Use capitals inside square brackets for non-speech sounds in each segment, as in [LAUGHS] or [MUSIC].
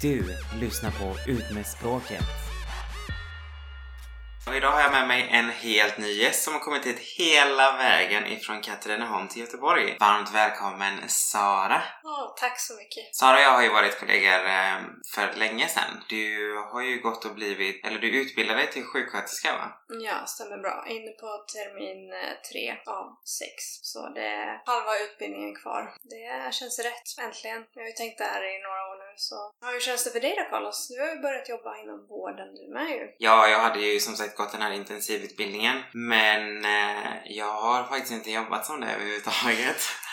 Du lyssnar på Ut med språket. Och idag har jag med mig en helt ny gäst som har kommit hit hela vägen ifrån Katrineholm till Göteborg. Varmt välkommen Sara! Oh, tack så mycket! Sara och jag har ju varit kollegor eh, för länge sedan. Du har ju gått och blivit, eller du utbildade dig till sjuksköterska va? Ja, stämmer bra. Inne på termin eh, tre av sex. Så det är halva utbildningen kvar. Det känns rätt, äntligen. Jag har ju tänkt där i några så... Ja, hur känns det för dig då Carlos? Du har ju börjat jobba inom vården du med ju. Ja, jag hade ju som sagt gått den här intensivutbildningen. Men eh, jag har faktiskt inte jobbat som det överhuvudtaget. [LAUGHS]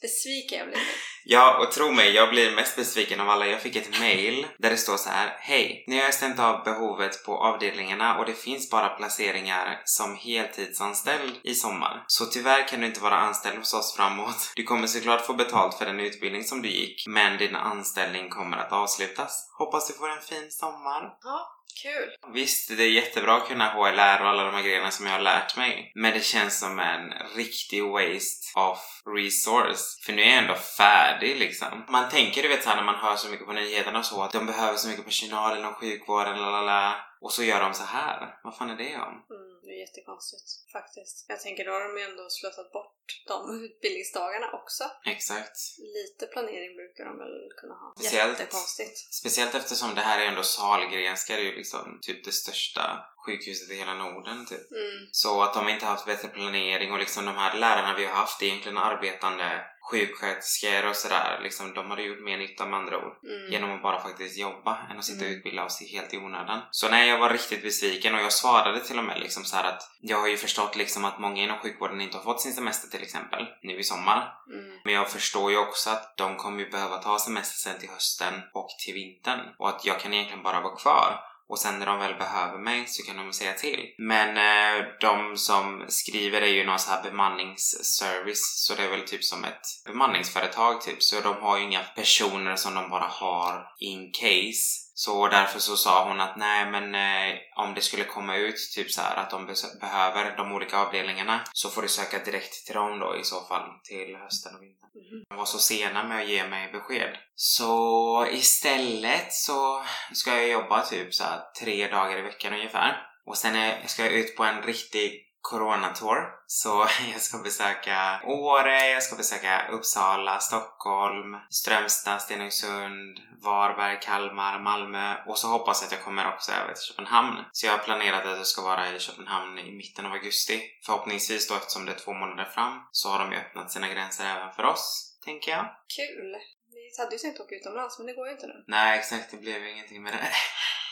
Besviken jag blir nu. Ja, och tro mig, jag blir mest besviken av alla. Jag fick ett mail där det står så här. Hej! Ni har stämt av behovet på avdelningarna och det finns bara placeringar som heltidsanställd i sommar. Så tyvärr kan du inte vara anställd hos oss framåt. Du kommer såklart få betalt för den utbildning som du gick, men din anställning kommer att avslutas. Hoppas du får en fin sommar. Ja, Kul! Visst, det är jättebra att kunna HLR och alla de här grejerna som jag har lärt mig. Men det känns som en riktig waste of resource. För nu är jag ändå färdig liksom. Man tänker du vet såhär när man hör så mycket på nyheterna och så att de behöver så mycket personal inom sjukvården, lalala. Och så gör de så här. Vad fan är det om? Mm, är jättekonstigt faktiskt. Jag tänker då har de ju ändå slösat bort de [LAUGHS] utbildningsdagarna också. Exakt. Lite planering brukar de väl kunna ha. Speciellt, Jättekonstigt. Speciellt eftersom det här är ändå Sahlgrenska, det är ju liksom typ det största sjukhuset i hela Norden typ. Mm. Så att de inte haft bättre planering och liksom de här lärarna vi har haft är egentligen arbetande sjuksköterskor och sådär. Liksom, de hade gjort mer nytta med andra ord. Mm. Genom att bara faktiskt jobba än att sitta och Mm. utbilda oss helt i onödan. Så nej, jag var riktigt besviken och jag svarade till och med liksom så att jag har ju förstått liksom att många inom sjukvården inte har fått sin semester till exempel nu i sommar. Mm. Men jag förstår ju också att de kommer ju behöva ta semester sen till hösten och till vintern och att jag kan egentligen bara vara kvar. Och sen när de väl behöver mig så kan de säga till. Men eh, de som skriver är ju någon sån här bemanningsservice så det är väl typ som ett bemanningsföretag typ. Så de har ju inga personer som de bara har in case. Så därför så sa hon att nej men eh, om det skulle komma ut typ så här att de be- behöver de olika avdelningarna så får du söka direkt till dem då i så fall till hösten och vintern. Mhm. De var så sena med att ge mig besked. Så istället så ska jag jobba typ så här tre dagar i veckan ungefär. Och sen är, ska jag ut på en riktig coronatour. Så [LAUGHS] jag ska besöka Åre, jag ska besöka Uppsala, Stockholm, Strömstad, Stenungsund, Varberg, Kalmar, Malmö och så hoppas jag att jag kommer också över till Köpenhamn. Så jag har planerat att jag ska vara i Köpenhamn i mitten av augusti. Förhoppningsvis då eftersom det är två månader fram så har de ju öppnat sina gränser även för oss, tänker jag. Kul! Vi hade ju tänkt åka utomlands men det går ju inte nu. Nej, exakt. Det blev ju ingenting med det. [LAUGHS]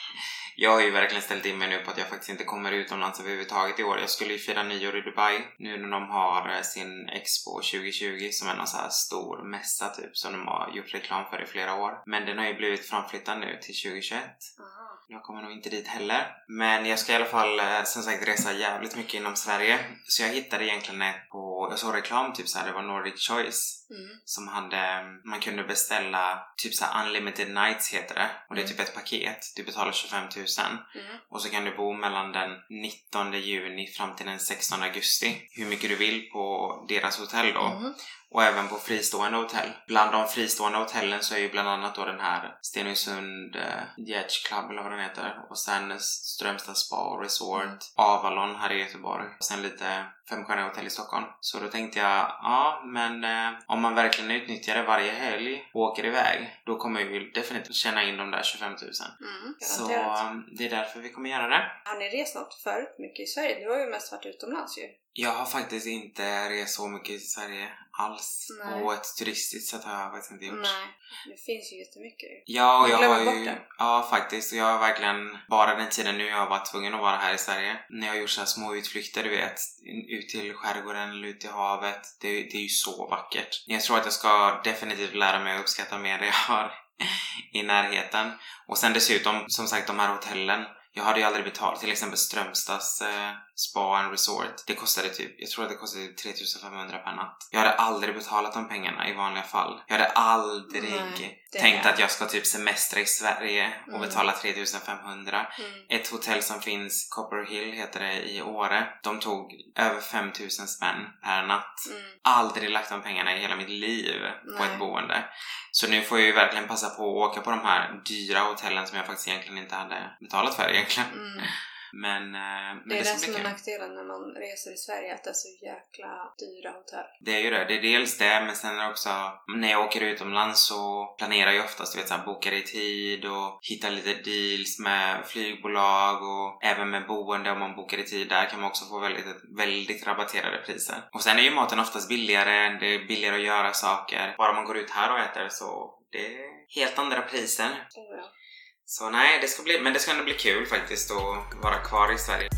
Jag har ju verkligen ställt in mig nu på att jag faktiskt inte kommer utomlands överhuvudtaget i år. Jag skulle ju fira nyår i Dubai nu när de har eh, sin Expo 2020 som är någon så här stor mässa typ som de har gjort reklam för i flera år. Men den har ju blivit framflyttad nu till 2021. Aha. Jag kommer nog inte dit heller. Men jag ska i alla fall eh, som sagt resa jävligt mycket inom Sverige. Så jag hittade egentligen ett på, jag såg reklam typ så här, det var Nordic Choice Mm. som hade, man kunde beställa typ så här unlimited nights heter det. Och det är Mm. typ ett paket. Du betalar 25 000 Mm. och så kan du bo mellan den 19 juni fram till den 16 augusti. Hur mycket du vill på deras hotell då. Mm. Och även på fristående hotell. Bland de fristående hotellen så är ju bland annat då den här Stenungsund uh, Yacht Club eller vad den heter. Och sen Strömstad Spa och Resort. Mm. Avalon här i Göteborg. Och sen lite femstjärniga hotell i Stockholm. Så då tänkte jag, ja men eh, om man verkligen utnyttjar det varje helg och åker iväg. Då kommer vi definitivt tjäna in de där 25 000. Mm. Så eh, det är därför vi kommer göra det. Har ni rest något förut mycket i Sverige? Du har ju mest varit utomlands ju. Jag har faktiskt inte rest så mycket i Sverige alls. Nej. På ett turistiskt sätt har jag faktiskt inte gjort. Nej, det finns ju jättemycket. Ja, och Jag jag har ju... Ja, faktiskt. Och jag har verkligen... Bara den tiden nu jag har varit tvungen att vara här i Sverige. När jag har gjort så små utflykter, du vet. Ut till skärgården eller ut till havet. Det, det är ju så vackert. Jag tror att jag ska definitivt lära mig att uppskatta mer det jag har i närheten. Och sen dessutom, som sagt, de här hotellen. Jag hade ju aldrig betalat till exempel Strömstads eh, spa and resort. Det kostade typ, jag tror att det kostade typ 3500 per natt. Jag hade aldrig betalat de pengarna i vanliga fall. Jag hade aldrig Nej, tänkt är- att jag ska typ semestra i Sverige och Mm. betala 3500. Mm. Ett hotell som finns, Copper Hill heter det i Åre. De tog över 5000 spänn per natt. Mm. Aldrig lagt de pengarna i hela mitt liv på Nej. ett boende. Så nu får jag ju verkligen passa på att åka på de här dyra hotellen som jag faktiskt egentligen inte hade betalat för egentligen. Mm. Men, eh, men Det är det, ska som är nackdelen när man reser i Sverige, att det är så jäkla dyra hotell. Det är ju det. Det är dels det, men sen är det också när jag åker utomlands så planerar jag oftast, du vet såhär, bokar i tid och hittar lite deals med flygbolag och även med boende om man bokar i tid där kan man också få väldigt, väldigt rabatterade priser. Och sen är ju maten oftast billigare, det är billigare att göra saker. Bara man går ut här och äter så det är helt andra priser. Ja. Så nej, det ska bli, men det ska ändå bli kul faktiskt att vara kvar i Sverige.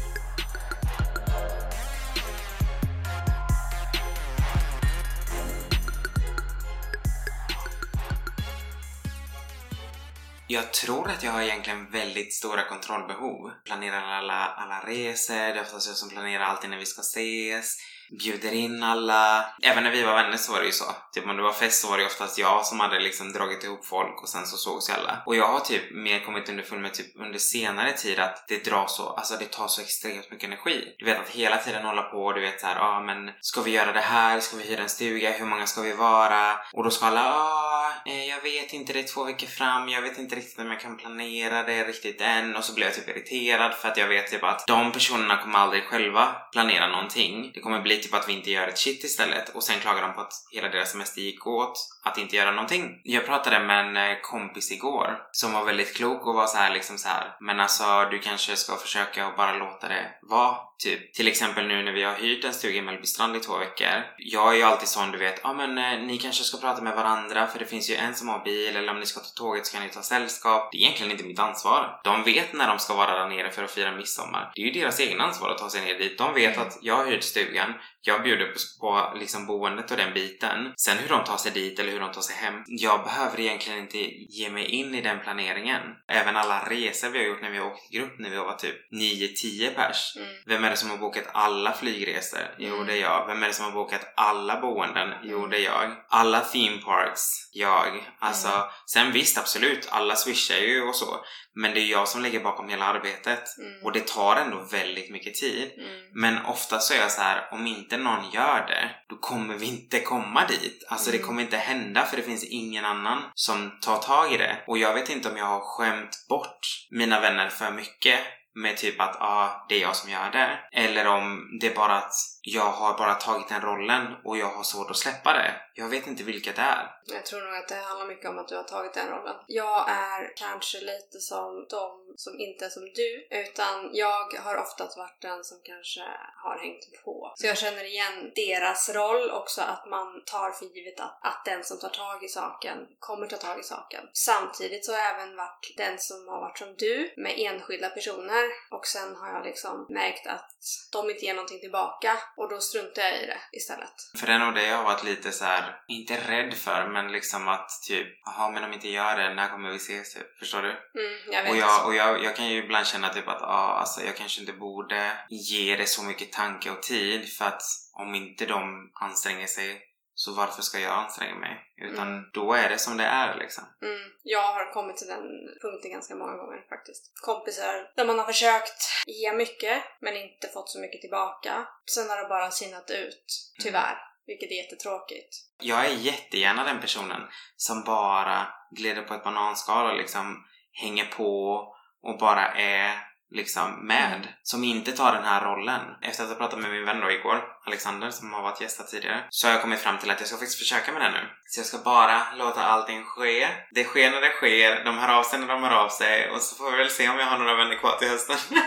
Jag tror att jag har egentligen väldigt stora kontrollbehov. Planerar alla, alla resor, det är oftast jag som planerar alltid när vi ska ses. Bjuder in alla. Även när vi var vänner så var det ju så. Typ om det var fest så var det oftast jag som hade liksom dragit ihop folk och sen så sågs alla. Och jag har typ mer kommit underfund med typ under senare tid att det drar så, alltså det tar så extremt mycket energi. Du vet att hela tiden hålla på, och du vet såhär, ja ah, men ska vi göra det här? Ska vi hyra en stuga? Hur många ska vi vara? Och då ska alla, ah, eh, jag vet inte, det är två veckor fram, jag vet inte riktigt om jag kan planera det riktigt än. Och så blir jag typ irriterad för att jag vet typ att de personerna kommer aldrig själva planera någonting. Det kommer bli typ att vi inte gör ett shit istället och sen klagar de på att hela deras semester gick åt att inte göra någonting. Jag pratade med en eh, kompis igår som var väldigt klok och var så här liksom så här. men alltså du kanske ska försöka och bara låta det vara. Typ till exempel nu när vi har hyrt en stuga i Mellbystrand i två veckor. Jag är ju alltid sån du vet, ja men eh, ni kanske ska prata med varandra för det finns ju en som har bil eller om ni ska ta tåget så kan ni ta sällskap. Det är egentligen inte mitt ansvar. De vet när de ska vara där nere för att fira midsommar. Det är ju deras egen ansvar att ta sig ner dit. De vet att jag har hyrt stugan, jag bjuder på, på liksom boendet och den biten. Sen hur de tar sig dit eller hur de tar sig hem. Jag behöver egentligen inte ge mig in i den planeringen. Även alla resor vi har gjort när vi har åkt i grupp när vi var typ 9-10 pers. Mm. Vem är det som har bokat alla flygresor? Jo, Mm. det är jag. Vem är det som har bokat alla boenden? Jo, det är jag. Alla theme parks? Jag. Alltså, Mm. sen visst, absolut, alla swishar ju och så. Men det är jag som ligger bakom hela arbetet. Mm. Och det tar ändå väldigt mycket tid. Mm. Men ofta så är jag så här, om inte någon gör det, då kommer vi inte komma dit. Alltså det Mm. kommer inte hända för det finns ingen annan som tar tag i det. Och jag vet inte om jag har skämt bort mina vänner för mycket med typ att ah, det är jag som gör det. Eller om det är bara att jag har bara tagit den rollen och jag har svårt att släppa det. Jag vet inte vilket det är. Jag tror nog att det handlar mycket om att du har tagit den rollen. Jag är kanske lite som de som inte är som du, utan jag har oftast varit den som kanske har hängt på. Så jag känner igen deras roll också, att man tar för givet att, att den som tar tag i saken kommer ta tag i saken. Samtidigt så har jag även varit den som har varit som du, med enskilda personer, och sen har jag liksom märkt att de inte ger någonting tillbaka, och då struntar jag i det istället. För det är nog det jag har varit lite så här, inte rädd för, men liksom att typ, jaha men om inte gör det, när kommer vi ses? Typ? Förstår du? Mm, jag vet. Och, jag, och jag, jag kan ju ibland känna typ att ah, alltså, jag kanske inte borde ge det så mycket tanke och tid för att om inte de anstränger sig så varför ska jag anstränga mig? Utan Mm. då är det som det är liksom. Mm, jag har kommit till den punkten ganska många gånger faktiskt. Kompisar där man har försökt ge mycket men inte fått så mycket tillbaka. Sen har det bara sinnat ut, tyvärr. Vilket är jättetråkigt. Jag är jättegärna den personen som bara glider på ett bananskal och liksom hänger på och bara är liksom med. Mm. Som inte tar den här rollen. Efter att ha pratat med min vän då igår, Alexander, som har varit gäst här tidigare, så har jag kommit fram till att jag ska faktiskt försöka med det nu. Så jag ska bara låta allting ske. Det sker när det sker, de hör av sig när de hör av sig och så får vi väl se om jag har några vänner kvar till hösten. [LAUGHS]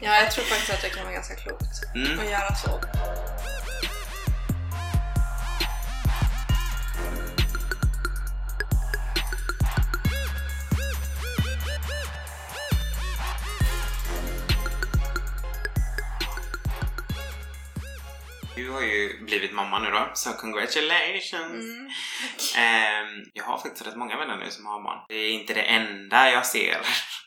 Ja, jag tror faktiskt att det kan vara ganska klokt Mm. att göra så. Du har ju blivit mamma nu då, så congratulations! Mm. Ehm, jag har faktiskt rätt många vänner nu som har barn. Det är inte det enda jag ser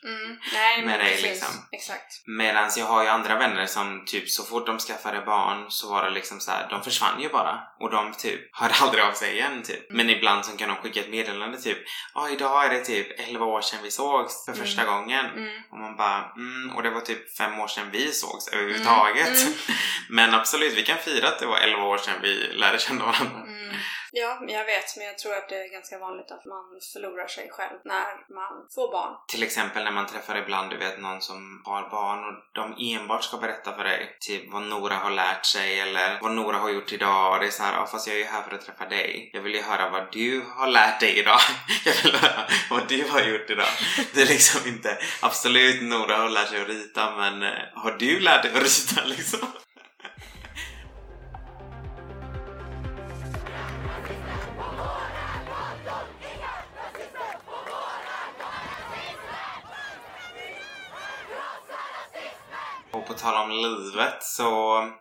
Mm. Nej, men Med dig, precis. liksom. Exakt. Medan jag har ju andra vänner som typ så fort de skaffade barn så var det liksom så här, de försvann ju bara. Och de typ [LAUGHS] hörde aldrig av sig igen typ. Men ibland så kan de skicka ett meddelande typ Ja idag är det typ 11 år sedan vi sågs för Mm. första gången. Mm. Och man bara mm, och det var typ fem år sedan vi sågs överhuvudtaget. Mm. [LAUGHS] Men absolut, vi kan fira att det var 11 år sedan vi lärde känna varandra. Ja, jag vet, men jag tror att det är ganska vanligt att man förlorar sig själv när man får barn. Till exempel när man träffar ibland, du vet någon som har barn och de enbart ska berätta för dig typ vad Nora har lärt sig eller vad Nora har gjort idag och det är så här, ja fast jag är ju här för att träffa dig. Jag vill ju höra vad du har lärt dig idag. [LAUGHS] Jag vill höra vad du har gjort idag. Det är liksom inte, absolut Nora har lärt sig att rita men eh, har du lärt dig att rita [LAUGHS] liksom? Och på tal om livet så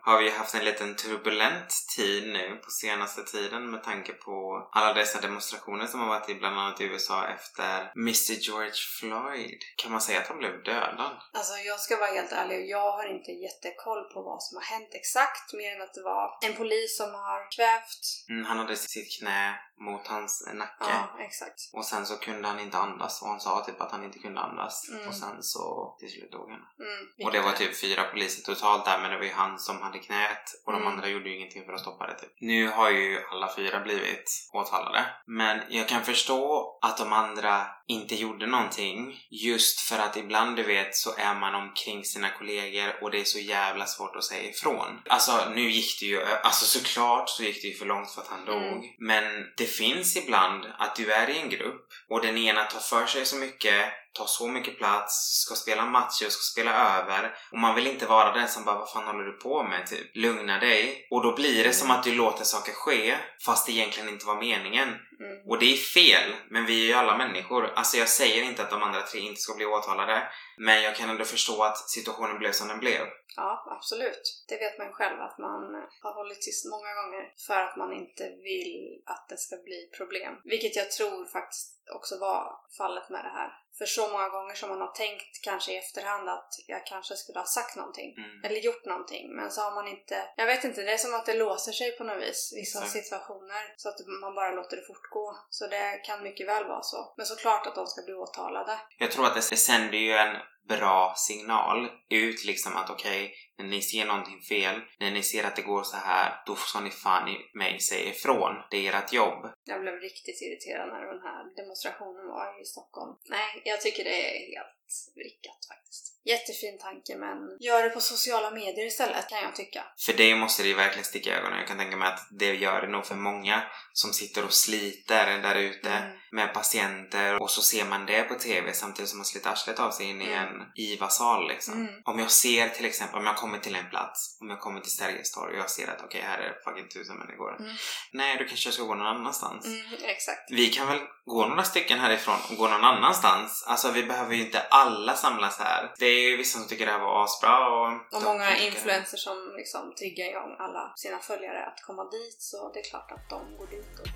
har vi haft en liten turbulent tid nu på senaste tiden med tanke på alla dessa demonstrationer som har varit i bland annat i USA efter Mr George Floyd. Kan man säga att han blev dödad? Alltså jag ska vara helt ärlig, jag har inte jättekoll på vad som har hänt exakt mer än att det var en polis som har kvävt. Mm, han hade sitt knä mot hans nacke. Ja, exakt. Och sen så kunde han inte andas och han sa typ att han inte kunde andas. Mm. Och sen så till slut dog han. Mm, Och det var typ fyra poliser totalt där men det var ju han som hade knät och de Mm. andra gjorde ju ingenting för att stoppa det typ. Nu har ju alla fyra blivit åtalade. Men jag kan förstå att de andra inte gjorde någonting just för att ibland du vet så är man omkring sina kollegor och det är så jävla svårt att säga ifrån. Alltså nu gick det ju, alltså såklart så gick det ju för långt för att han dog. Mm. Men det finns ibland att du är i en grupp och den ena tar för sig så mycket tar så mycket plats, ska spela matcher, ska spela över och man vill inte vara den som bara vad fan håller du på med? Typ lugna dig och då blir det som att du låter saker ske fast det egentligen inte var meningen. Mm. Och det är fel, men vi är ju alla människor. Alltså jag säger inte att de andra tre inte ska bli åtalade men jag kan ändå förstå att situationen blev som den blev. Ja, absolut. Det vet man själv att man har hållit tyst många gånger för att man inte vill att det ska bli problem. Vilket jag tror faktiskt också var fallet med det här. För så många gånger som man har tänkt kanske i efterhand att jag kanske skulle ha sagt någonting. Mm. Eller gjort någonting, men så har man inte... Jag vet inte, det är som att det låser sig på något vis, vissa Exakt. situationer. Så att man bara låter det fortgå. Så det kan mycket väl vara så. Men såklart att de ska bli åtalade. Jag tror att det, sänder ju en bra signal ut liksom att okej, när ni ser någonting fel, när ni ser att det går så här, då ska ni fan i mig säga ifrån. Det är ert jobb. Jag blev riktigt irriterad när den här demonstrationen var i Stockholm. Nej, jag tycker det är helt vrickat faktiskt. Jättefin tanke men gör det på sociala medier istället kan jag tycka. För det måste det ju verkligen sticka i ögonen. Jag kan tänka mig att det gör det nog för många som sitter och sliter där ute Mm. med patienter och så ser man det på TV samtidigt som man sliter arslet av sig in i Mm. en IVA-sal liksom. Mm. Om jag ser till exempel, om jag kommer till en plats, om jag kommer till Sergels torg och jag ser att okej, här är det fucking tusen människor. Mm. Nej, då kanske jag ska gå någon annanstans. Mm, exakt. Vi kan väl gå några stycken härifrån och gå någon annanstans. Alltså vi behöver ju inte alla samlas här. Det är ju vissa som tycker det här var asbra och... Och många influencers som liksom triggar igång alla sina följare att komma dit så det är klart att de går dit. Och...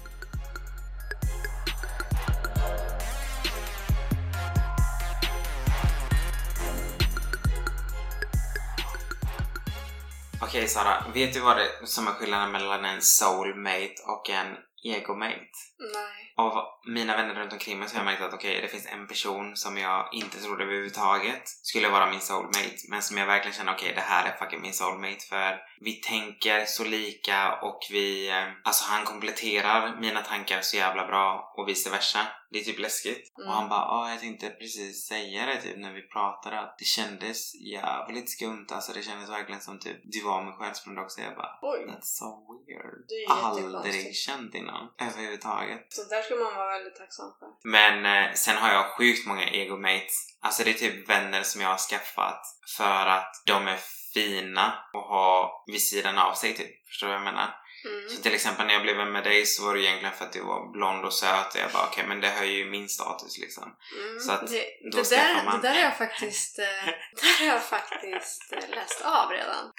Okej Sara, vet du vad det som är skillnaden mellan en soulmate och en egomate? Nej. Av mina vänner runt omkring mig så har jag märkt att okej, det finns en person som jag inte trodde överhuvudtaget skulle vara min soulmate. Men som jag verkligen känner, okej det här är fucking min soulmate för vi tänker så lika och vi... eh, Alltså han kompletterar mina tankar så jävla bra och vice versa. Det är typ läskigt. Mm. Och han bara, ja jag tänkte precis säga det typ när vi pratade att det kändes jävligt skumt. Alltså det kändes verkligen som typ du var min själsfrände också. Jag bara, Oj. That's so weird. Aldrig känt innan. Överhuvudtaget. Så där ska man vara väldigt tacksam för. Men eh, sen har jag sjukt många egomates. Alltså det är typ vänner som jag har skaffat för att de är fina och ha vid sidan av sig typ. Förstår du vad jag menar? Mm. Så till exempel när jag blev vän med dig så var det egentligen för att du var blond och söt och jag bara okej men det höjer ju min status liksom. Mm. Så att det, då det, där, man- det där har jag faktiskt, eh, [LAUGHS] där har jag faktiskt eh, läst av redan.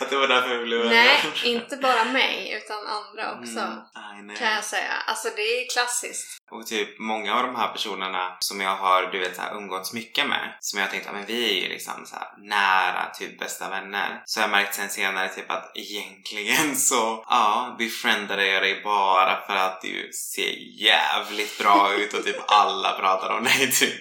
Att det var därför vi blev. Nej, [LAUGHS] inte bara mig utan andra också. Mm, aj, nej. Kan jag säga. Alltså det är klassiskt. Och typ många av de här personerna som jag har du vet så här, umgåtts mycket med som jag tänkt att vi är ju liksom så här, nära typ bästa vänner. Så jag märkt sen senare typ att egentligen så ja, befriendade jag dig bara för att du ser jävligt bra ut och typ alla pratar om dig typ.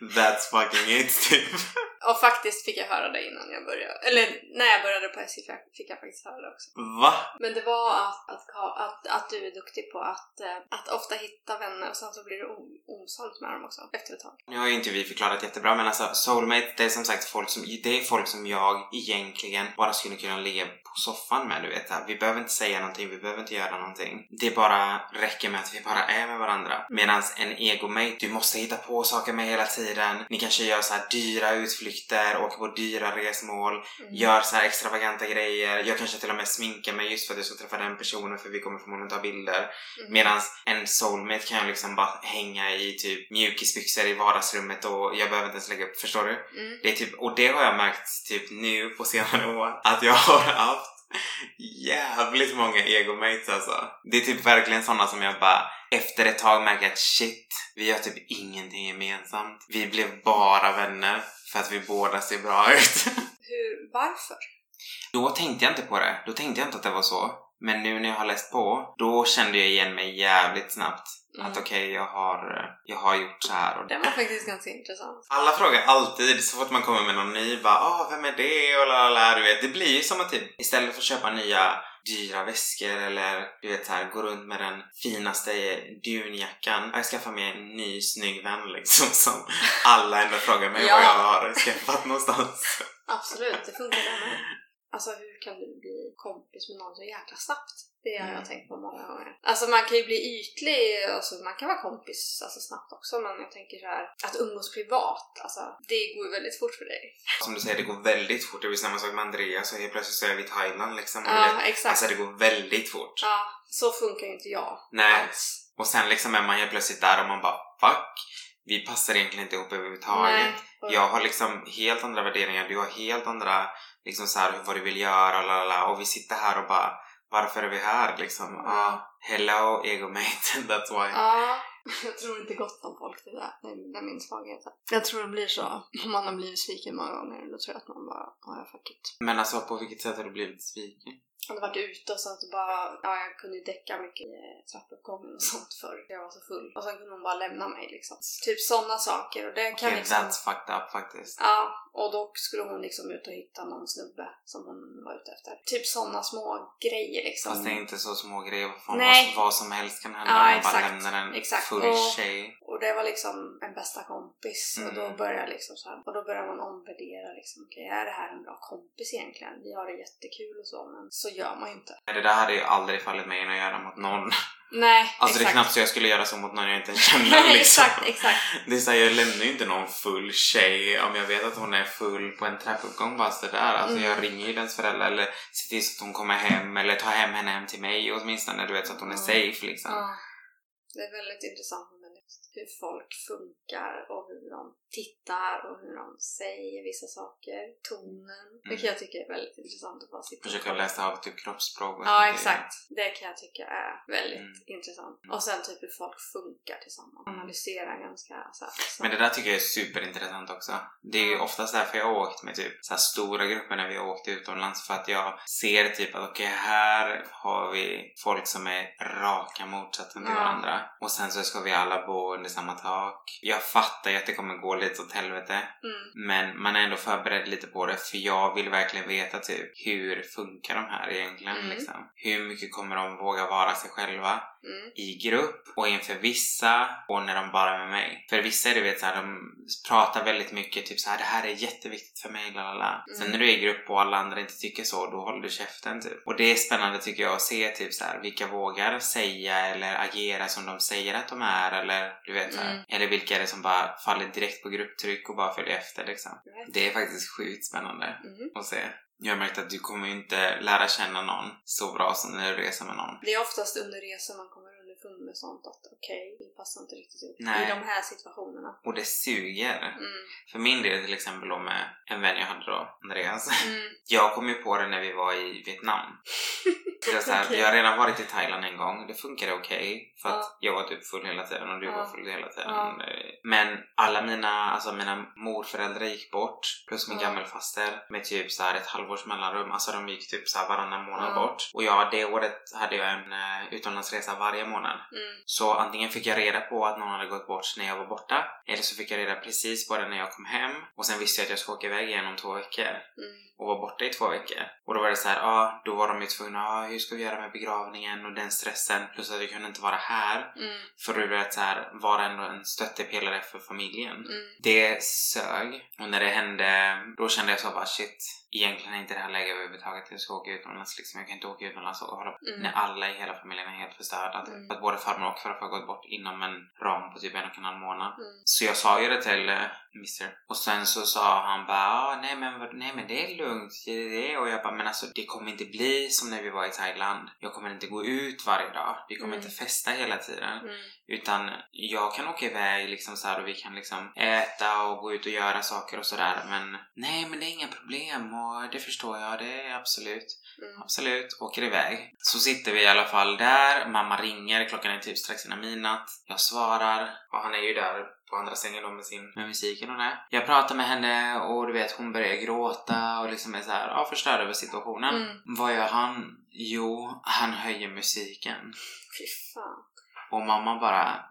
That's fucking it typ. Och faktiskt fick jag höra det innan jag började. Eller när jag började på SJ fick jag- faktiskt höra det också. Va? Men det var att, att, att, att du är duktig på att, eh, att ofta hitta vänner och sen så blir du o- osams med dem också efter ett tag. Nu har ju inte vi förklarat jättebra men alltså soulmate det är som sagt folk som, det är folk som jag egentligen bara skulle kunna ligga på soffan med du vet. Vi behöver inte säga någonting, vi behöver inte göra någonting. Det bara räcker med att vi bara är med varandra. Medan en egomate, du måste hitta på saker med hela tiden. Ni kanske gör så här dyra utflykter, åker på dyra resmål, Mm. gör så här extravaganta grejer. Jag kanske till och med sminkar mig just för att jag ska träffa den personen för vi kommer förmodligen ta bilder. Mm. Medan en soulmate kan jag liksom bara hänga i typ mjukisbyxor i vardagsrummet och jag behöver inte ens lägga upp, förstår du? Mm. Det är typ, och det har jag märkt typ nu på senare år att jag har haft jävligt många egomates alltså. Det är typ verkligen sådana som jag bara efter ett tag märker att shit, vi har typ ingenting gemensamt. Vi blev bara vänner för att vi båda ser bra ut. Hur, varför? Då tänkte jag inte på det. Då tänkte jag inte att det var så. Men nu när jag har läst på, då kände jag igen mig jävligt snabbt. Mm. Att okej, jag, har, jag har gjort så här. Och Det var faktiskt ganska intressant. alla frågar alltid, så fort man kommer med någon ny, bara ah, vem är det? Och la, la, la, du vet. Det blir ju som att typ, istället för att köpa nya dyra väskor eller du vet så här, gå runt med den finaste dunjackan. Jag skaffar mig en ny snygg vän liksom som alla ändå frågar mig Ja. vad jag har skaffat någonstans. Absolut, det funkar det med. Alltså hur kan du bli kompis med någon så jäkla snabbt? Det har jag Mm. tänkt på många gånger. Alltså man kan ju bli ytlig, alltså man kan vara kompis alltså, snabbt också men jag tänker så här att umgås privat, alltså det går ju väldigt fort för dig. Som du säger, det går väldigt fort. Det var samma sak med Andreas och helt plötsligt så är vi i Thailand liksom. Ja, exakt. Alltså det går väldigt fort. Ja, så funkar ju inte jag Nej. alls. Och sen liksom är man helt plötsligt där och man bara fuck, vi passar egentligen inte ihop överhuvudtaget. Och- Jag har liksom helt andra värderingar, du har helt andra liksom så här, vad du vill göra la, la, la. och vi sitter här och bara varför är vi här liksom? Ja. Ah, hello egomate, that's why. Ja, [LAUGHS] jag tror inte gott om folk det där. Det är, det är min svaghet. Jag tror det blir så. Om man har blivit sviken många gånger, då tror jag att man bara, ja, fuck it. Men alltså på vilket sätt har du blivit sviken? Hade varit ute och sen så bara, ja jag kunde ju däcka mycket i eh, trappuppgången och [LAUGHS] sånt förr. Jag var så full. Och sen kunde hon bara lämna mig liksom. Typ sådana saker och det kan Okej, liksom... that's fucked up faktiskt. Ja, och då skulle hon liksom ut och hitta någon snubbe som hon var ute efter. Typ sådana små grejer liksom. Fast det är inte så små grejer, vad, fan, Nej. vad, som helst kan hända Ja, om man bara lämnar en Exakt. full Och- tjej. Och det var liksom en bästa kompis och då Mm. börjar liksom så här, och då börjar man omvärdera liksom, okej är det här en bra kompis egentligen? Vi har det jättekul och så men så gör man ju inte. Det där hade ju aldrig fallit mig in att göra mot någon. Nej, Alltså det är exakt. knappt så jag skulle göra så mot någon jag inte [LAUGHS] känner liksom. exakt, exakt. Det är så här, jag lämnar ju inte någon full tjej om jag vet att hon är full på en trappuppgång bara sådär. Alltså Mm. jag ringer ju dens föräldrar eller ser till så att hon kommer hem eller tar hem henne hem till mig åtminstone du vet så att hon är Mm. safe liksom. Ja. Det är väldigt intressant med. Hur folk funkar och hur de tittar och hur de säger vissa saker. Tonen. Vilket jag tycker är väldigt intressant att bara sitta Försöka läsa av typ kroppsspråk Ja, exakt. Det kan jag tycka är väldigt Mm. intressant. Och sen typ hur folk funkar tillsammans. Analysera ganska så här, så. Men det där tycker jag är superintressant också. Det är ju oftast därför jag har åkt med typ så stora grupper när vi har åkt utomlands för att jag ser typ att okej här har vi folk som är raka motsatsen till varandra och sen så ska vi alla bo under samma tak. Jag fattar ju att det kommer gå lite åt helvete Mm. men man är ändå förberedd lite på det för jag vill verkligen veta typ hur funkar de här egentligen Mm. liksom. Hur mycket kommer de våga vara sig själva? Mm. i grupp och inför vissa och när de bara är med mig. För vissa är du vet såhär, de pratar väldigt mycket typ såhär det här är jätteviktigt för mig, lalala. Sen Mm. när du är i grupp och alla andra inte tycker så, då håller du käften typ. Och det är spännande tycker jag att se typ såhär vilka vågar säga eller agera som de säger att de är eller du vet såhär. Mm. Eller vilka är det som bara faller direkt på grupptryck och bara följer efter liksom. Det är faktiskt sjukt spännande Mhm. att se. Jag har märkt att du kommer inte lära känna någon så bra som när du reser med någon. Det är oftast under resan man kommer underfund med sånt att okej, vi passar inte riktigt Nej. i de här situationerna. Och det suger. Mm. För min del till exempel då med en vän jag hade då, Andreas. Mm. [LAUGHS] Jag kom ju på det när vi var i Vietnam. [LAUGHS] Jag, så här, Okej. jag har redan varit i Thailand en gång, det funkade okej för att Ja. jag var typ full hela tiden och du Ja. var full hela tiden. Ja. Men alla mina, alltså mina morföräldrar gick bort plus min Ja. gammelfaster med typ så här ett halvårs mellanrum. Alltså de gick typ så här varannan månad bort. Och ja, det året hade jag en uh, utlandsresa varje månad. Mm. Så antingen fick jag reda på att någon hade gått bort när jag var borta eller så fick jag reda precis på det när jag kom hem och sen visste jag att jag skulle åka iväg igen om två veckor Mm. och var borta i två veckor. Och då var det så här, ah, då var de ju tvungna, ah, hur ska vi göra med begravningen och den stressen plus att jag kunde inte vara här. Mm. För du vet så här, vara ändå en stöttepelare för familjen. Mm. Det sög. Och när det hände, då kände jag så bara shit, egentligen är inte det här läge överhuvudtaget. Jag ska åka utomlands liksom. Jag kan inte åka utomlands och hålla Mm. när alla i hela familjen är helt förstörda. Mm. Att både farmor och farfar har gått bort inom en ram på typ en och en halv månad. Mm. Så jag sa ju det till uh, Mr. Och sen så sa han bara ah, nej, men, nej men det är lugnt. Det är det. Och jag bara men alltså det kommer inte bli som när vi var i Thailand. Jag kommer inte gå ut varje dag. Vi kommer Mm. inte festa hela tiden. Mm. Utan jag kan åka iväg liksom så här och vi kan liksom äta och gå ut och göra saker och sådär. Men nej, men det är inga problem och det förstår jag. Det är absolut, Mm. absolut. Åker iväg. Så sitter vi i alla fall där. Mamma ringer. Klockan är typ strax innan midnatt. Jag svarar och han är ju där på andra sängen då med, sin, med musiken och det. Jag pratar med henne och du vet hon börjar gråta och liksom är så här, ja förstörd över situationen. Mm. Vad gör han? Jo, han höjer musiken. Fy fan. Och mamma bara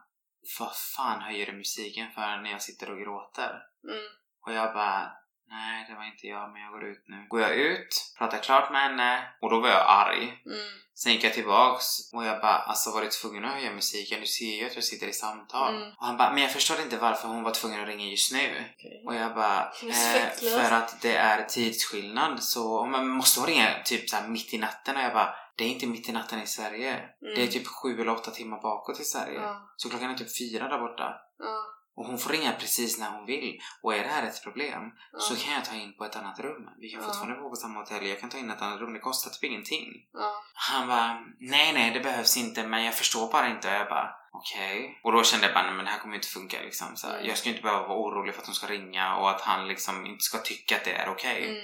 Vad fan höjer du musiken för när jag sitter och gråter? Mm. Och jag bara Nej, det var inte jag, men jag går ut nu. Går jag ut, pratar klart med henne och då var jag arg. Mm. Sen gick jag tillbaks och jag bara alltså var du tvungen att höja musiken? Du ser ju att jag sitter i samtal. Mm. Och han bara men jag förstår inte varför hon var tvungen att ringa just nu. Okej. Och jag bara, eh, för att det är tidsskillnad så man måste hon ringa typ så mitt i natten och jag bara, det är inte mitt i natten i Sverige. Mm. Det är typ sju eller åtta timmar bakåt i Sverige. Ja. Så klockan är typ fyra där borta. Ja. Och hon får ringa precis när hon vill. Och är det här ett problem Ja. så kan jag ta in på ett annat rum. Vi kan Ja. fortfarande bo på samma hotell. Jag kan ta in ett annat rum. Det kostar typ ingenting. Ja. Han bara, nej nej det behövs inte men jag förstår bara inte. Och jag bara, okej. Och då kände jag bara, nej men det här kommer ju inte funka liksom. Så Mm. Jag ska inte behöva vara orolig för att hon ska ringa och att han liksom inte ska tycka att det är okej. Mm.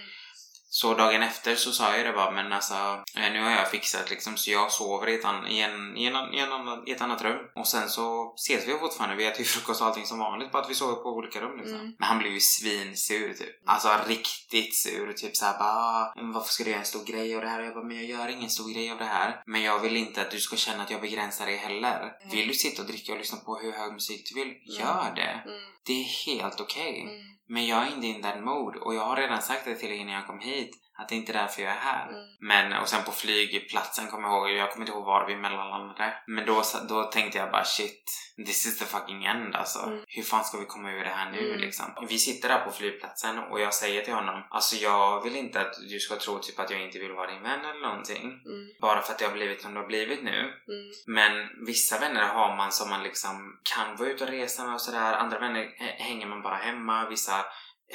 Så dagen efter så sa jag det bara, men alltså eh, nu har jag fixat liksom så jag sover i ett, an- i en, i en, i en i ett annat rum. Och sen så ses vi fortfarande, vi äter ju frukost och allting som vanligt, bara att vi sover på olika rum liksom. Mm. Men han blev ju svinsur typ. Alltså riktigt sur. Typ såhär bara, "Ah, men varför ska du göra en stor grej av det här? Och jag bara, men jag gör ingen stor grej av det här. Men jag vill inte att du ska känna att jag begränsar dig heller. Mm. Vill du sitta och dricka och lyssna på hur hög musik du vill, gör det. Mm. Det är helt okej. Mm. Men jag är inte in that mode och jag har redan sagt det till dig innan jag kom hit att det inte är därför jag är här. Mm. Men, och sen på flygplatsen kommer jag ihåg, jag kommer inte ihåg var vi mellanlandade. Men då, då tänkte jag bara shit, this is the fucking end alltså. Mm. Hur fan ska vi komma ur det här nu Mm. liksom? Vi sitter där på flygplatsen och jag säger till honom, alltså jag vill inte att du ska tro typ att jag inte vill vara din vän eller någonting. Mm. Bara för att det har blivit som det har blivit nu. Mm. Men vissa vänner har man som man liksom kan vara ute och resa med och sådär. Andra vänner eh, hänger man bara hemma. Vissa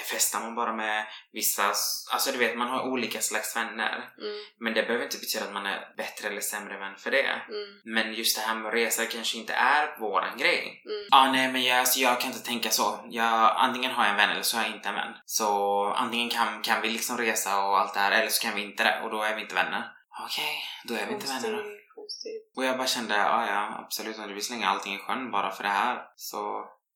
festar man bara med. Vissa, alltså du vet, man har olika slags vänner. Mm. Men det behöver inte betyda att man är bättre eller sämre vän för det. Mm. Men just det här med att resa kanske inte är våran grej. Mm. Ja, nej men jag, alltså, jag kan inte tänka så. Jag, antingen har jag en vän eller så har jag inte en vän. Så antingen kan, kan vi liksom resa och allt det här eller så kan vi inte det och då är vi inte vänner. Okej, då är vi inte vänner då. Och jag bara kände, ja ja absolut om du vill slänga allting i sjön bara för det här så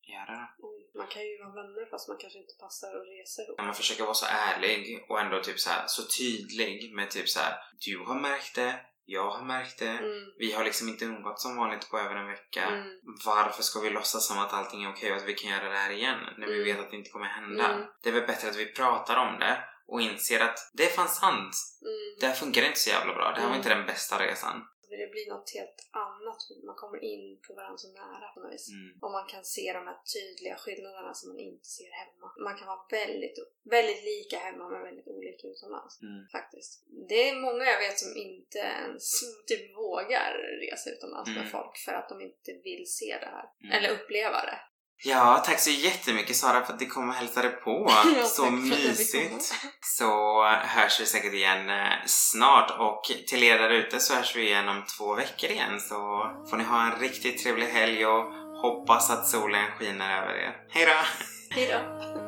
gör det då. Man kan ju vara vänner fast man kanske inte passar att resa ihop. Man försöker vara så ärlig och ändå typ så, här, så tydlig med typ så här, du har märkt det, jag har märkt det. Mm. Vi har liksom inte umgått som vanligt på över en vecka. Mm. Varför ska vi låtsas som att allting är okej och att vi kan göra det här igen när vi Mm. vet att det inte kommer hända? Mm. Det är väl bättre att vi pratar om det och inser att det är fan sant. Mm. Det här funkar inte så jävla bra. Det här var Mm. inte den bästa resan. Det blir något helt annat. Man kommer in på varandra så nära på något vis. Mm. Och man kan se de här tydliga skillnaderna som man inte ser hemma. Man kan vara väldigt, väldigt lika hemma men väldigt olika utomlands. Mm. Faktiskt. Det är många jag vet som inte ens [LAUGHS] typ vågar resa utomlands med Mm. folk för att de inte vill se det här. Mm. Eller uppleva det. Ja, tack så jättemycket Sara för att du kom och hälsade på. [LAUGHS] Ja, så mysigt. Så hörs vi säkert igen eh, snart och till er där ute så hörs vi igen om två veckor igen så får ni ha en riktigt trevlig helg och hoppas att solen skiner över er. Hejdå! Hejdå!